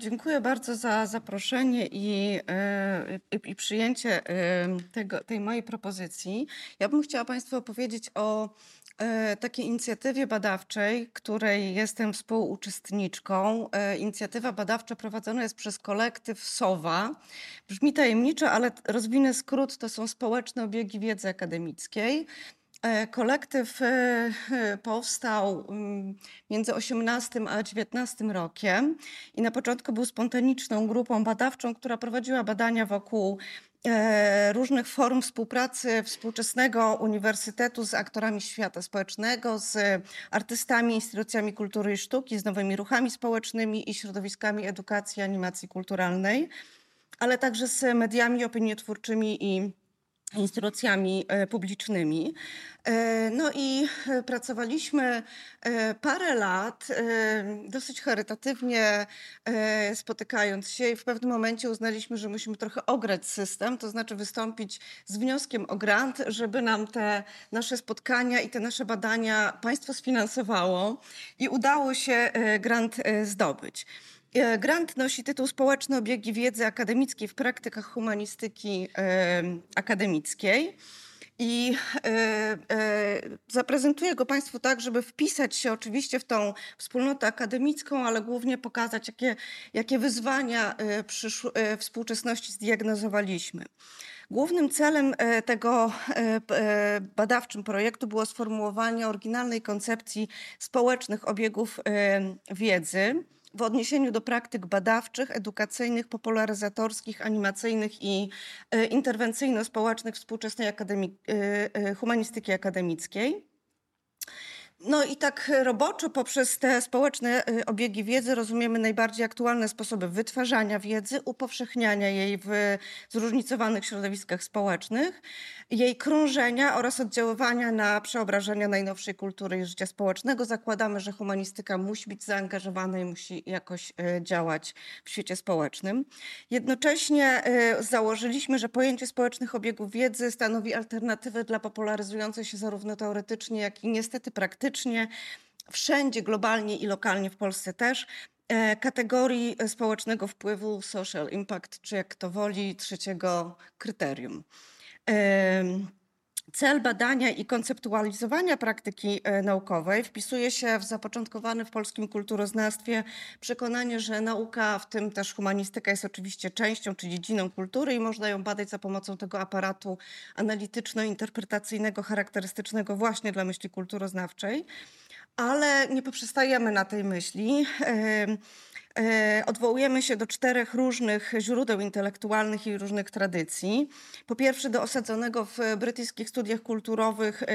Dziękuję bardzo za zaproszenie i, i, i przyjęcie tego, tej mojej propozycji. Ja bym chciała Państwu opowiedzieć o takiej inicjatywie badawczej, której jestem współuczestniczką. Inicjatywa badawcza prowadzona jest przez kolektyw SOWA. Brzmi tajemniczo, ale rozwinę skrót, to są społeczne obiegi wiedzy akademickiej. E, kolektyw e, e, powstał mm, między 18 a 19 rokiem i na początku był spontaniczną grupą badawczą, która prowadziła badania wokół różnych form współpracy współczesnego uniwersytetu z aktorami świata społecznego, z artystami, instytucjami kultury i sztuki, z nowymi ruchami społecznymi i środowiskami edukacji animacji kulturalnej, ale także z mediami opiniotwórczymi i instytucjami e, publicznymi. E, no i e, pracowaliśmy parę lat, dosyć charytatywnie spotykając się i w pewnym momencie uznaliśmy, że musimy trochę ograć system, to znaczy wystąpić z wnioskiem o grant, żeby nam te nasze spotkania i te nasze badania państwo sfinansowało i udało się grant zdobyć. E, grant nosi tytuł Społeczne obiegi wiedzy akademickiej w praktykach humanistyki akademickiej. I e, e, zaprezentuję go Państwu tak, żeby wpisać się oczywiście w tą wspólnotę akademicką, ale głównie pokazać, jakie, jakie wyzwania współczesności zdiagnozowaliśmy. Głównym celem tego badawczym projektu było sformułowanie oryginalnej koncepcji społecznych obiegów wiedzy w odniesieniu do praktyk badawczych, edukacyjnych, popularyzatorskich, animacyjnych i e, interwencyjno-społecznych współczesnej akademii, e, e, humanistyki akademickiej. No i tak roboczo poprzez te społeczne obiegi wiedzy rozumiemy najbardziej aktualne sposoby wytwarzania wiedzy, upowszechniania jej w zróżnicowanych środowiskach społecznych jej krążenia oraz oddziaływania na przeobrażenia najnowszej kultury i życia społecznego. Zakładamy, że humanistyka musi być zaangażowana i musi jakoś e, działać w świecie społecznym. Jednocześnie e, założyliśmy, że pojęcie społecznych obiegów wiedzy stanowi alternatywę dla popularyzującej się zarówno teoretycznie, jak i niestety praktycznie wszędzie globalnie i lokalnie w Polsce też e, kategorii społecznego wpływu, social impact, czy jak to woli, trzeciego kryterium. Cel badania i konceptualizowania praktyki e, naukowej wpisuje się w zapoczątkowane w polskim kulturoznawstwie przekonanie, że nauka, w tym też humanistyka, jest oczywiście częścią czy dziedziną kultury i można ją badać za pomocą tego aparatu analityczno-interpretacyjnego, charakterystycznego właśnie dla myśli kulturoznawczej. Ale nie poprzestajemy na tej myśli. E, odwołujemy się do czterech różnych źródeł intelektualnych i różnych tradycji. Po pierwsze, do osadzonego w brytyjskich studiach kulturowych e,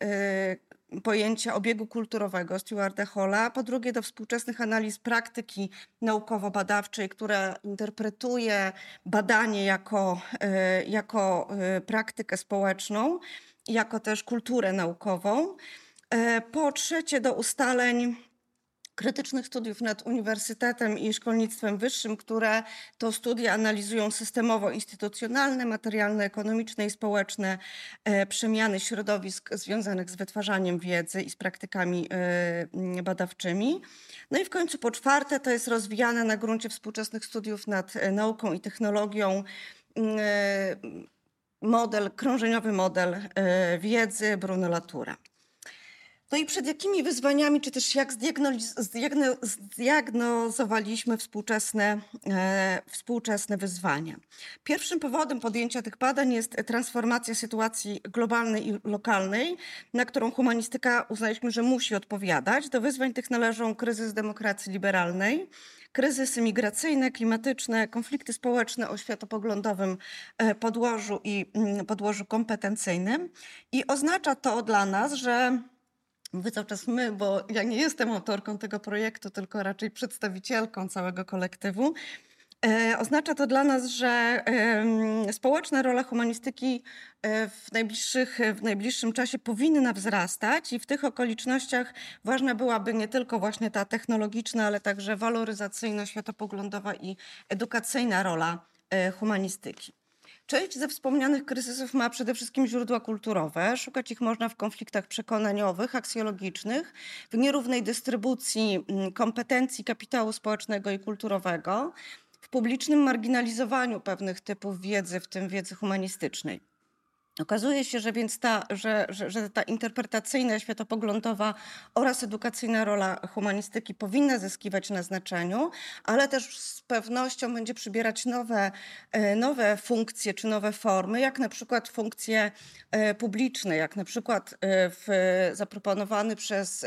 e, pojęcia obiegu kulturowego Stewarta Halla, po drugie do współczesnych analiz praktyki naukowo-badawczej, która interpretuje badanie jako, jako praktykę społeczną, jako też kulturę naukową. Po trzecie do ustaleń krytycznych studiów nad uniwersytetem i szkolnictwem wyższym, które to studia analizują systemowo instytucjonalne, materialne, ekonomiczne i społeczne e, przemiany środowisk związanych z wytwarzaniem wiedzy i z praktykami e, badawczymi. No i w końcu po czwarte to jest rozwijane na gruncie współczesnych studiów nad e, nauką i technologią model, krążeniowy model wiedzy Bruno Latoura. No i przed jakimi wyzwaniami, czy też jak zdiagnozowaliśmy współczesne, e, współczesne wyzwania? Pierwszym powodem podjęcia tych badań jest transformacja sytuacji globalnej i lokalnej, na którą humanistyka uznaliśmy, że musi odpowiadać. Do wyzwań tych należą kryzys demokracji liberalnej, kryzysy migracyjne, klimatyczne, konflikty społeczne o światopoglądowym e, podłożu i podłożu kompetencyjnym. I oznacza to dla nas, że Mówię cały czas my, bo ja nie jestem autorką tego projektu, tylko raczej przedstawicielką całego kolektywu. E, oznacza to dla nas, że społeczna rola humanistyki e, w, najbliższych, w najbliższym czasie powinna wzrastać i w tych okolicznościach ważna byłaby nie tylko właśnie ta technologiczna, ale także waloryzacyjno-światopoglądowa i edukacyjna rola e, humanistyki. Część ze wspomnianych kryzysów ma przede wszystkim źródła kulturowe. Szukać ich można w konfliktach przekonaniowych, aksjologicznych, w nierównej dystrybucji mm, kompetencji kapitału społecznego i kulturowego, w publicznym marginalizowaniu pewnych typów wiedzy, w tym wiedzy humanistycznej. Okazuje się, że więc ta, że, że, że, ta interpretacyjna, światopoglądowa oraz edukacyjna rola humanistyki powinna zyskiwać na znaczeniu, ale też z pewnością będzie przybierać nowe, e, nowe funkcje czy nowe formy, jak na przykład funkcje e, publiczne, jak na przykład e, w, zaproponowany przez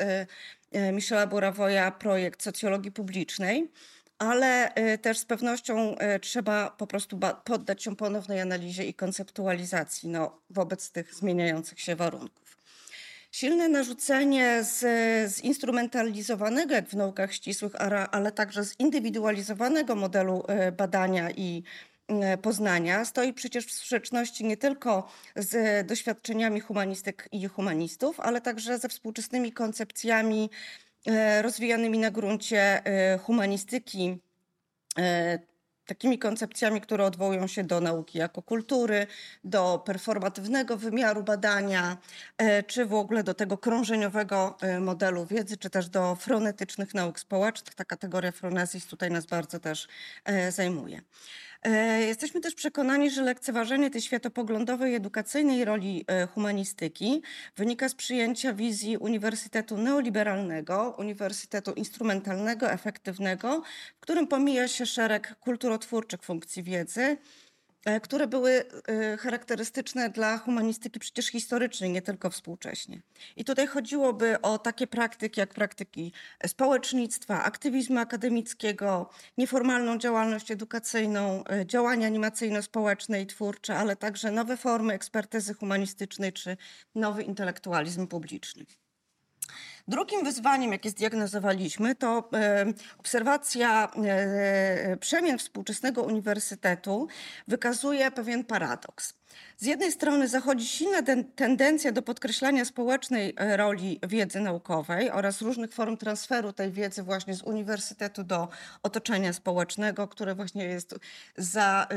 Michela Burawoja projekt socjologii publicznej ale y, też z pewnością y, trzeba po prostu poddać się ponownej analizie i konceptualizacji no, wobec tych zmieniających się warunków. Silne narzucenie z, zinstrumentalizowanego, jak w naukach ścisłych, ale także zindywidualizowanego modelu y, badania i poznania stoi przecież w sprzeczności nie tylko z doświadczeniami humanistyk i humanistów, ale także ze współczesnymi koncepcjami rozwijanymi na gruncie e, humanistyki, e, takimi koncepcjami, które odwołują się do nauki jako kultury, do performatywnego wymiaru badania, czy w ogóle do tego krążeniowego modelu wiedzy, czy też do fronetycznych nauk społecznych. Ta kategoria fronezis tutaj nas bardzo też zajmuje. E, jesteśmy też przekonani, że lekceważenie tej światopoglądowej, edukacyjnej roli e, humanistyki wynika z przyjęcia wizji uniwersytetu neoliberalnego, uniwersytetu instrumentalnego, efektywnego, w którym pomija się szereg kulturotwórczych funkcji wiedzy, które były e, charakterystyczne dla humanistyki przecież historycznej, nie tylko współcześnie. I tutaj chodziłoby o takie praktyki jak praktyki społecznictwa, aktywizmu akademickiego, nieformalną działalność edukacyjną, e, działania animacyjno-społeczne i twórcze, ale także nowe formy ekspertyzy humanistycznej czy nowy intelektualizm publiczny. Drugim wyzwaniem, jakie zdiagnozowaliśmy, to e, obserwacja e, przemian współczesnego uniwersytetu wykazuje pewien paradoks. Z jednej strony zachodzi silna tendencja do podkreślania społecznej e, roli wiedzy naukowej oraz różnych form transferu tej wiedzy właśnie z uniwersytetu do otoczenia społecznego, które właśnie jest za,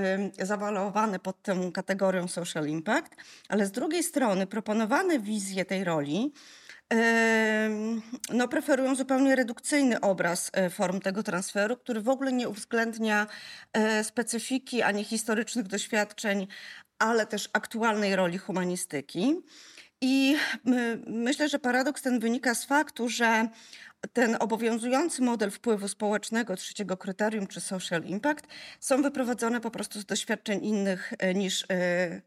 zawalowane pod tą kategorią social impact, ale z drugiej strony proponowane wizje tej roli no, preferują zupełnie redukcyjny obraz e, form tego transferu, który w ogóle nie uwzględnia e, specyfiki ani historycznych doświadczeń, ale też aktualnej roli humanistyki. I myślę, że paradoks ten wynika z faktu, że ten obowiązujący model wpływu społecznego trzeciego kryterium, czy social impact, są wyprowadzone po prostu z doświadczeń innych, e, niż, e, e,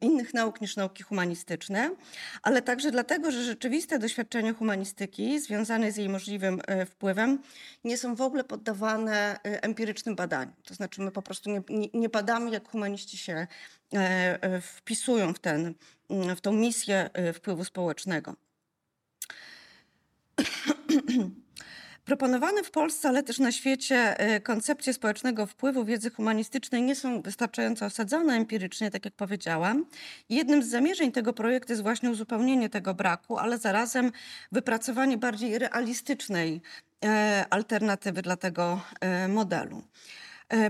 innych nauk niż nauki humanistyczne, ale także dlatego, że rzeczywiste doświadczenia humanistyki związane z jej możliwym wpływem nie są w ogóle poddawane empirycznym badaniom. To znaczy my po prostu nie, nie, nie badamy, jak humaniści się wpisują w, ten, w tą misję wpływu społecznego. Proponowane w Polsce, ale też na świecie e, koncepcje społecznego wpływu wiedzy humanistycznej nie są wystarczająco osadzone empirycznie, tak jak powiedziałam. Jednym z zamierzeń tego projektu jest właśnie uzupełnienie tego braku, ale zarazem wypracowanie bardziej realistycznej e, alternatywy dla tego modelu.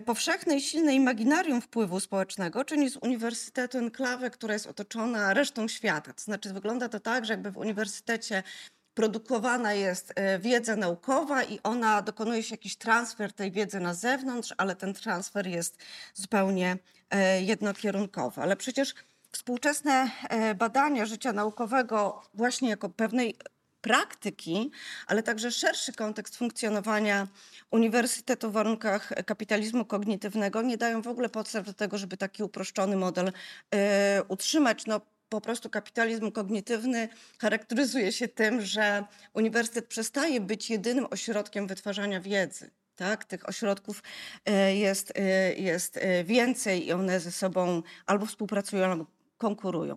Powszechne i silne imaginarium wpływu społecznego czyni z uniwersytetu enklawę, która jest otoczona resztą świata. To znaczy wygląda to tak, że jakby w uniwersytecie produkowana jest e, wiedza naukowa i ona dokonuje się jakiś transfer tej wiedzy na zewnątrz, ale ten transfer jest zupełnie e, jednokierunkowy. Ale przecież współczesne e, badania życia naukowego właśnie jako pewnej praktyki, ale także szerszy kontekst funkcjonowania uniwersytetu w warunkach kapitalizmu kognitywnego nie dają w ogóle podstaw do tego, żeby taki uproszczony model utrzymać. No, po prostu kapitalizm kognitywny charakteryzuje się tym, że uniwersytet przestaje być jedynym ośrodkiem wytwarzania wiedzy. Tak? Tych ośrodków e, jest, e, jest więcej i one ze sobą albo współpracują, albo konkurują.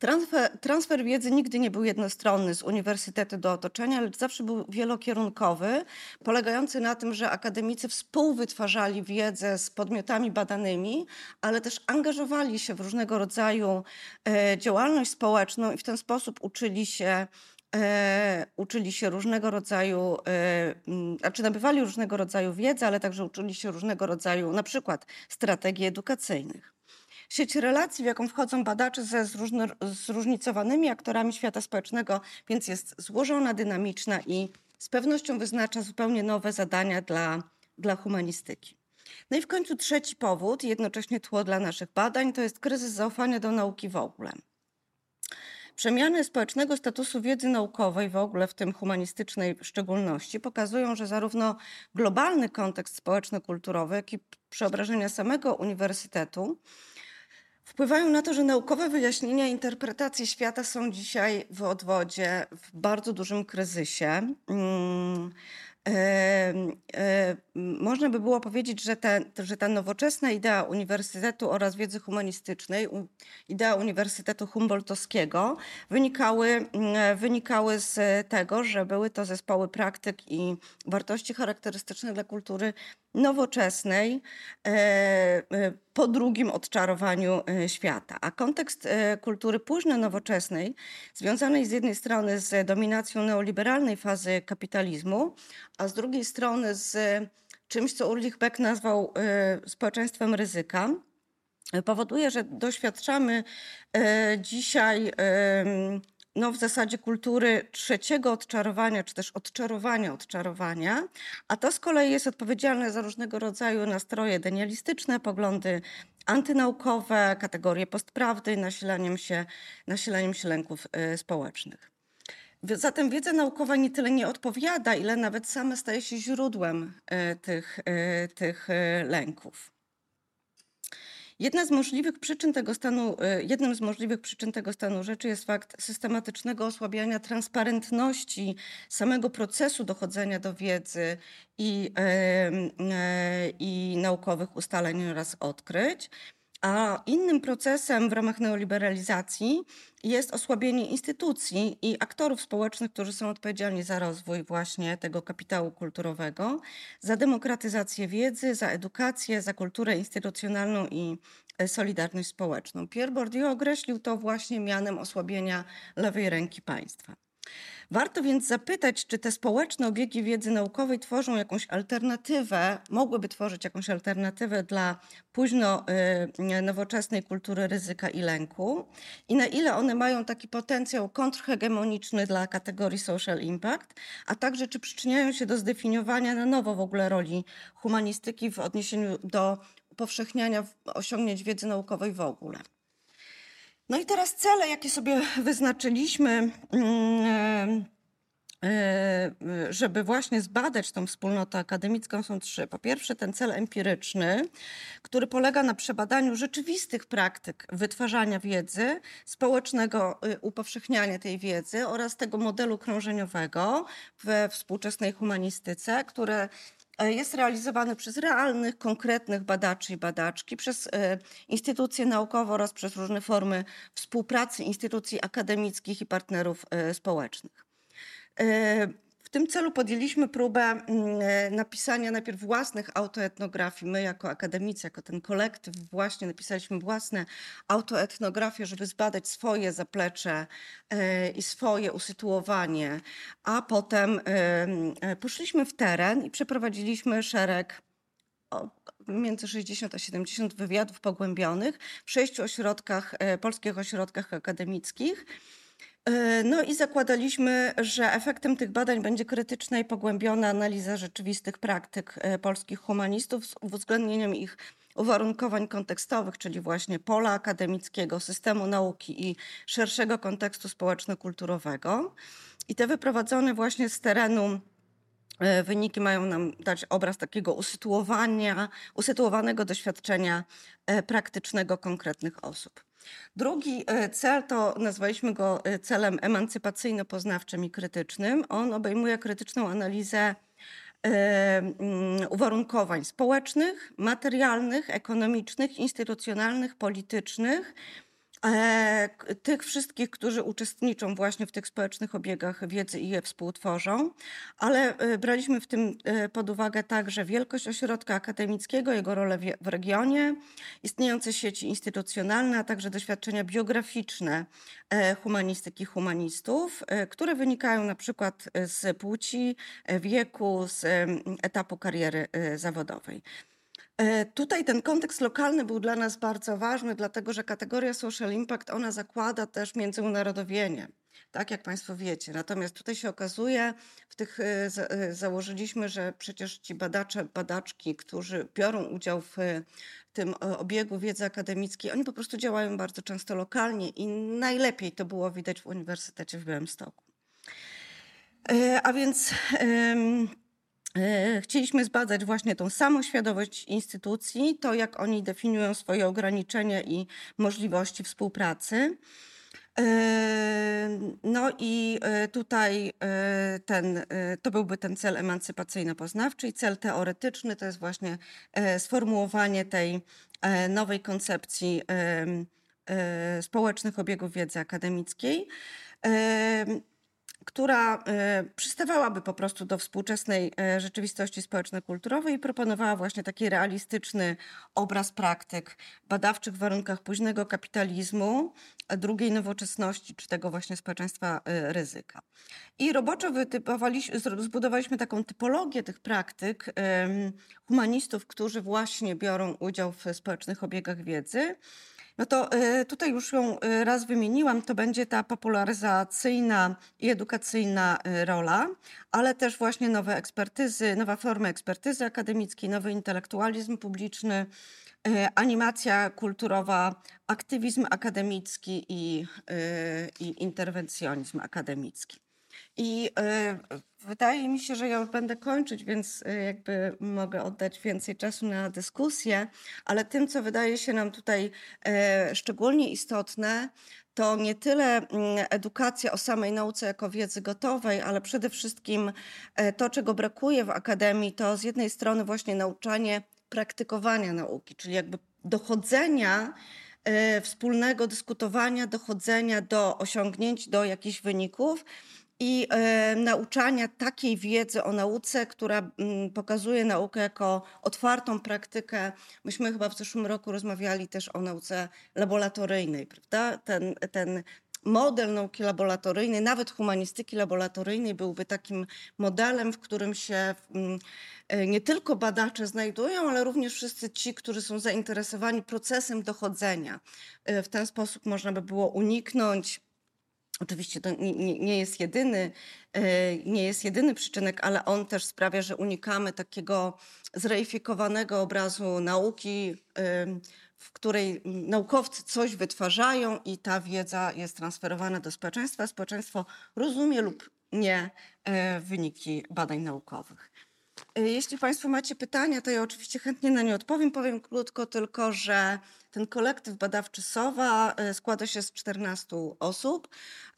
Transfer, transfer, wiedzy nigdy nie był jednostronny z uniwersytetu do otoczenia, lecz zawsze był wielokierunkowy, polegający na tym, że akademicy współwytwarzali wiedzę z podmiotami badanymi, ale też angażowali się w różnego rodzaju e, działalność społeczną i w ten sposób uczyli się e, uczyli się różnego rodzaju, e, znaczy nabywali różnego rodzaju wiedzy, ale także uczyli się różnego rodzaju na przykład strategii edukacyjnych. Sieć relacji, w jaką wchodzą badacze ze zróżnicowanymi aktorami świata społecznego, więc jest złożona, dynamiczna i z pewnością wyznacza zupełnie nowe zadania dla, dla humanistyki. No i w końcu trzeci powód, jednocześnie tło dla naszych badań, to jest kryzys zaufania do nauki w ogóle. Przemiany społecznego statusu wiedzy naukowej, w ogóle w tym humanistycznej w szczególności, pokazują, że zarówno globalny kontekst społeczno-kulturowy, jak i przeobrażenia samego uniwersytetu wpływają na to, że naukowe wyjaśnienia i interpretacje świata są dzisiaj w odwodzie, w bardzo dużym kryzysie. Można by było powiedzieć, że, te, że ta nowoczesna idea uniwersytetu oraz wiedzy humanistycznej, idea Uniwersytetu Humboldtowskiego wynikały, wynikały z tego, że były to zespoły praktyk i wartości charakterystyczne dla kultury nowoczesnej e, e, po drugim odczarowaniu e, świata. A kontekst kultury późno-nowoczesnej, związanej z jednej strony z dominacją neoliberalnej fazy kapitalizmu, a z drugiej strony z czymś, co Ulrich Beck nazwał społeczeństwem ryzyka, powoduje, że doświadczamy dzisiaj no, w zasadzie kultury trzeciego odczarowania, czy też odczarowania odczarowania, a to z kolei jest odpowiedzialne za różnego rodzaju nastroje denialistyczne, poglądy antynaukowe, kategorie postprawdy, nasilaniem się, nasilaniem się lęków społecznych. Zatem wiedza naukowa nie tyle nie odpowiada, ile nawet sama staje się źródłem y, tych, y, tych lęków. Jedna z możliwych przyczyn tego stanu, e, jednym z możliwych przyczyn tego stanu rzeczy jest fakt systematycznego osłabiania transparentności samego procesu dochodzenia do wiedzy i, e, i naukowych ustaleń oraz odkryć. A innym procesem w ramach neoliberalizacji jest osłabienie instytucji i aktorów społecznych, którzy są odpowiedzialni za rozwój właśnie tego kapitału kulturowego, za demokratyzację wiedzy, za edukację, za kulturę instytucjonalną i e, solidarność społeczną. Pierre Bourdieu określił to właśnie mianem osłabienia lewej ręki państwa. Warto więc zapytać, czy te społeczne obiegi wiedzy naukowej tworzą jakąś alternatywę, mogłyby tworzyć jakąś alternatywę dla późno y, nowoczesnej kultury ryzyka i lęku i na ile one mają taki potencjał kontrhegemoniczny dla kategorii social impact, a także czy przyczyniają się do zdefiniowania na nowo w ogóle roli humanistyki w odniesieniu do upowszechniania osiągnięć wiedzy naukowej w ogóle. No i teraz cele, jakie sobie wyznaczyliśmy, mm, e, e, żeby właśnie zbadać tą wspólnotę akademicką, są trzy. Po pierwsze, ten cel empiryczny, który polega na przebadaniu rzeczywistych praktyk wytwarzania wiedzy, społecznego y, upowszechniania tej wiedzy oraz tego modelu krążeniowego we współczesnej humanistyce, które jest realizowany przez realnych, konkretnych badaczy i badaczki, przez e, instytucje naukowe oraz przez różne formy współpracy instytucji akademickich i partnerów e, społecznych. W tym celu podjęliśmy próbę mm, e, napisania najpierw własnych autoetnografii. My jako akademicy, jako ten kolektyw właśnie napisaliśmy własne autoetnografie, żeby zbadać swoje zaplecze e, i swoje usytuowanie, a potem e, poszliśmy w teren i przeprowadziliśmy szereg między 60 a 70 wywiadów pogłębionych w sześciu ośrodkach, polskich ośrodkach akademickich. E, no i zakładaliśmy, że efektem tych badań będzie krytyczna i pogłębiona analiza rzeczywistych praktyk e, polskich humanistów z uwzględnieniem ich uwarunkowań kontekstowych, czyli właśnie pola akademickiego, systemu nauki i szerszego kontekstu społeczno-kulturowego. I te wyprowadzone właśnie z terenu e, wyniki mają nam dać obraz takiego usytuowania, usytuowanego doświadczenia praktycznego konkretnych osób. Drugi e, cel to nazwaliśmy go e, celem emancypacyjno-poznawczym i krytycznym. On obejmuje krytyczną analizę e, mm, uwarunkowań społecznych, materialnych, ekonomicznych, instytucjonalnych, politycznych tych wszystkich, którzy uczestniczą właśnie w tych społecznych obiegach wiedzy i je współtworzą, ale e, braliśmy w tym e, pod uwagę także wielkość ośrodka akademickiego, jego rolę w regionie, istniejące sieci instytucjonalne, a także doświadczenia biograficzne e, humanistyki humanistów, e, które wynikają na przykład e, z płci, e, wieku, z etapu kariery e, zawodowej. E, Tutaj ten kontekst lokalny był dla nas bardzo ważny, dlatego że kategoria social impact, ona zakłada też międzyunarodowienie, tak jak Państwo wiecie. Natomiast tutaj się okazuje, w tych e, e, założyliśmy, że przecież ci badacze, badaczki, którzy biorą udział w tym obiegu wiedzy akademickiej, oni po prostu działają bardzo często lokalnie i najlepiej to było widać w Uniwersytecie w Białymstoku. A więc chcieliśmy zbadać właśnie tą samoświadomość instytucji, to jak oni definiują swoje ograniczenia i możliwości współpracy. E, No i e, tutaj e, ten, e, to byłby ten cel emancypacyjno-poznawczy i cel teoretyczny to jest właśnie e, sformułowanie tej e, nowej koncepcji e, społecznych obiegów wiedzy akademickiej. Która e, przystawałaby po prostu do współczesnej e, rzeczywistości społeczno-kulturowej i proponowała właśnie taki realistyczny obraz praktyk badawczych w warunkach późnego kapitalizmu, drugiej nowoczesności, czy tego właśnie społeczeństwa e, ryzyka. I roboczo zbudowaliśmy taką typologię tych praktyk humanistów, którzy właśnie biorą udział w społecznych obiegach wiedzy. No to y, tutaj już ją y, raz wymieniłam, to będzie ta popularyzacyjna i edukacyjna y, rola, ale też właśnie nowe ekspertyzy, nowa forma ekspertyzy akademickiej, nowy intelektualizm publiczny, animacja kulturowa, aktywizm akademicki i, i interwencjonizm akademicki. I y, wydaje mi się, że ja już będę kończyć, więc y, jakby mogę oddać więcej czasu na dyskusję, ale tym, co wydaje się nam tutaj e, szczególnie istotne, to nie tyle mm, edukacja o samej nauce jako wiedzy gotowej, ale przede wszystkim e, to, czego brakuje w akademii, to z jednej strony właśnie nauczanie praktykowania nauki, czyli jakby dochodzenia e, wspólnego dyskutowania, dochodzenia do osiągnięć, do jakichś wyników i e, nauczania takiej wiedzy o nauce, która mm, pokazuje naukę jako otwartą praktykę. Myśmy chyba w zeszłym roku rozmawiali też o nauce laboratoryjnej, prawda? Ten, ten model nauki laboratoryjnej, nawet humanistyki laboratoryjnej byłby takim modelem, w którym się mm, e, nie tylko badacze znajdują, ale również wszyscy ci, którzy są zainteresowani procesem dochodzenia. E, W ten sposób można by było uniknąć Oczywiście to nie, nie- jest jedyny, e, nie jest jedyny przyczynek, ale on też sprawia, że unikamy takiego zreifikowanego obrazu nauki, em, w której naukowcy coś wytwarzają i ta wiedza jest transferowana do społeczeństwa. Społeczeństwo rozumie lub nie e, wyniki badań naukowych. E, Jeśli Państwo macie pytania, to ja oczywiście chętnie na nie odpowiem. Powiem krótko tylko, że ten kolektyw badawczy SOWA e, składa się z 14 osób.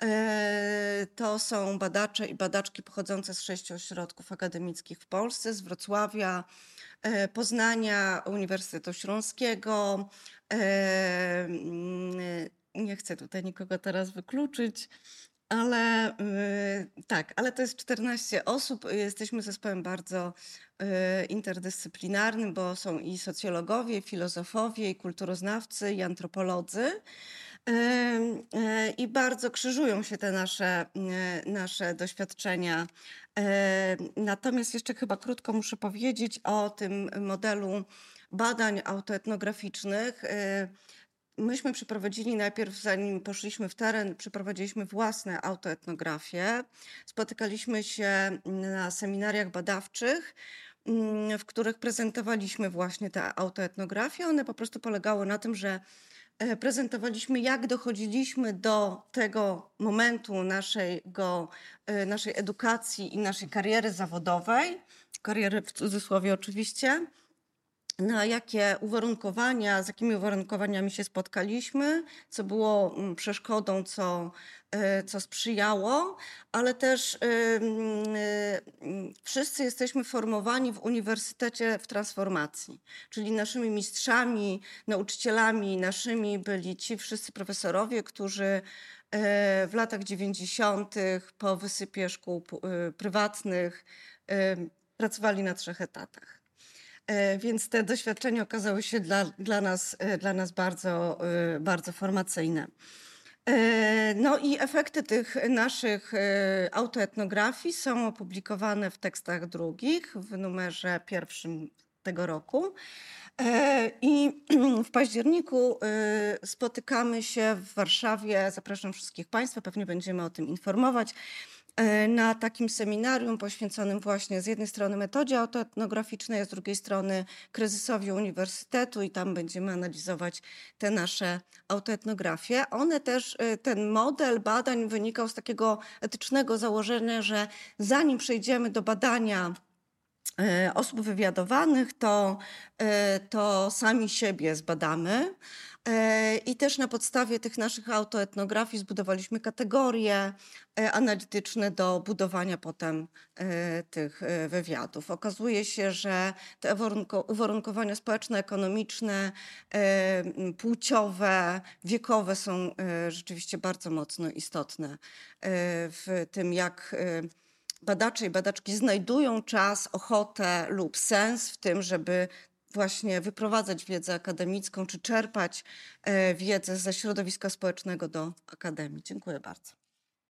E, To są badacze i badaczki pochodzące z sześciu ośrodków akademickich w Polsce, z Wrocławia, Poznania, Uniwersytetu Śląskiego. mm, Nie chcę tutaj nikogo teraz wykluczyć. Ale y, tak, ale to jest 14 osób. Jesteśmy zespołem bardzo y, interdyscyplinarnym, bo są i socjologowie, i filozofowie, i kulturoznawcy, i antropolodzy. Y, y, I bardzo krzyżują się te nasze, y, nasze doświadczenia. Y, Natomiast jeszcze chyba krótko muszę powiedzieć o tym modelu badań autoetnograficznych. Myśmy przeprowadzili najpierw, zanim poszliśmy w teren, przeprowadziliśmy własne autoetnografie. Spotykaliśmy się na seminariach badawczych, mm, w których prezentowaliśmy właśnie te autoetnografie. One po prostu polegały na tym, że e, prezentowaliśmy, jak dochodziliśmy do tego momentu naszego, e, naszej edukacji i naszej kariery zawodowej, kariery w cudzysłowie oczywiście. Na jakie uwarunkowania, z jakimi uwarunkowaniami się spotkaliśmy, co było mm, przeszkodą, co, y, co sprzyjało, ale też y, y, wszyscy jesteśmy formowani w uniwersytecie w transformacji, czyli naszymi mistrzami, nauczycielami, naszymi byli ci wszyscy profesorowie, którzy w latach 90. po wysypie szkół prywatnych pracowali na trzech etatach. E, więc te doświadczenia okazały się dla, dla, nas, e, dla nas bardzo, e, bardzo formacyjne. No i efekty tych naszych autoetnografii są opublikowane w tekstach drugich w numerze pierwszym tego roku. I w październiku spotykamy się w Warszawie. Zapraszam wszystkich Państwa, pewnie będziemy o tym informować. E, na takim seminarium poświęconym właśnie z jednej strony metodzie autoetnograficznej, a z drugiej strony kryzysowi uniwersytetu i tam będziemy analizować te nasze autoetnografie. One też, e, ten model badań wynikał z takiego etycznego założenia, że zanim przejdziemy do badania e, osób wywiadowanych, to, to sami siebie zbadamy. E, I też na podstawie tych naszych autoetnografii zbudowaliśmy kategorie e, analityczne do budowania potem e, tych wywiadów. Okazuje się, że te uwarunkowania społeczno-ekonomiczne, płciowe, wiekowe są rzeczywiście bardzo mocno istotne w tym, jak badacze i badaczki znajdują czas, ochotę lub sens w tym, żeby właśnie wyprowadzać wiedzę akademicką, czy czerpać e, wiedzę ze środowiska społecznego do akademii. Dziękuję bardzo.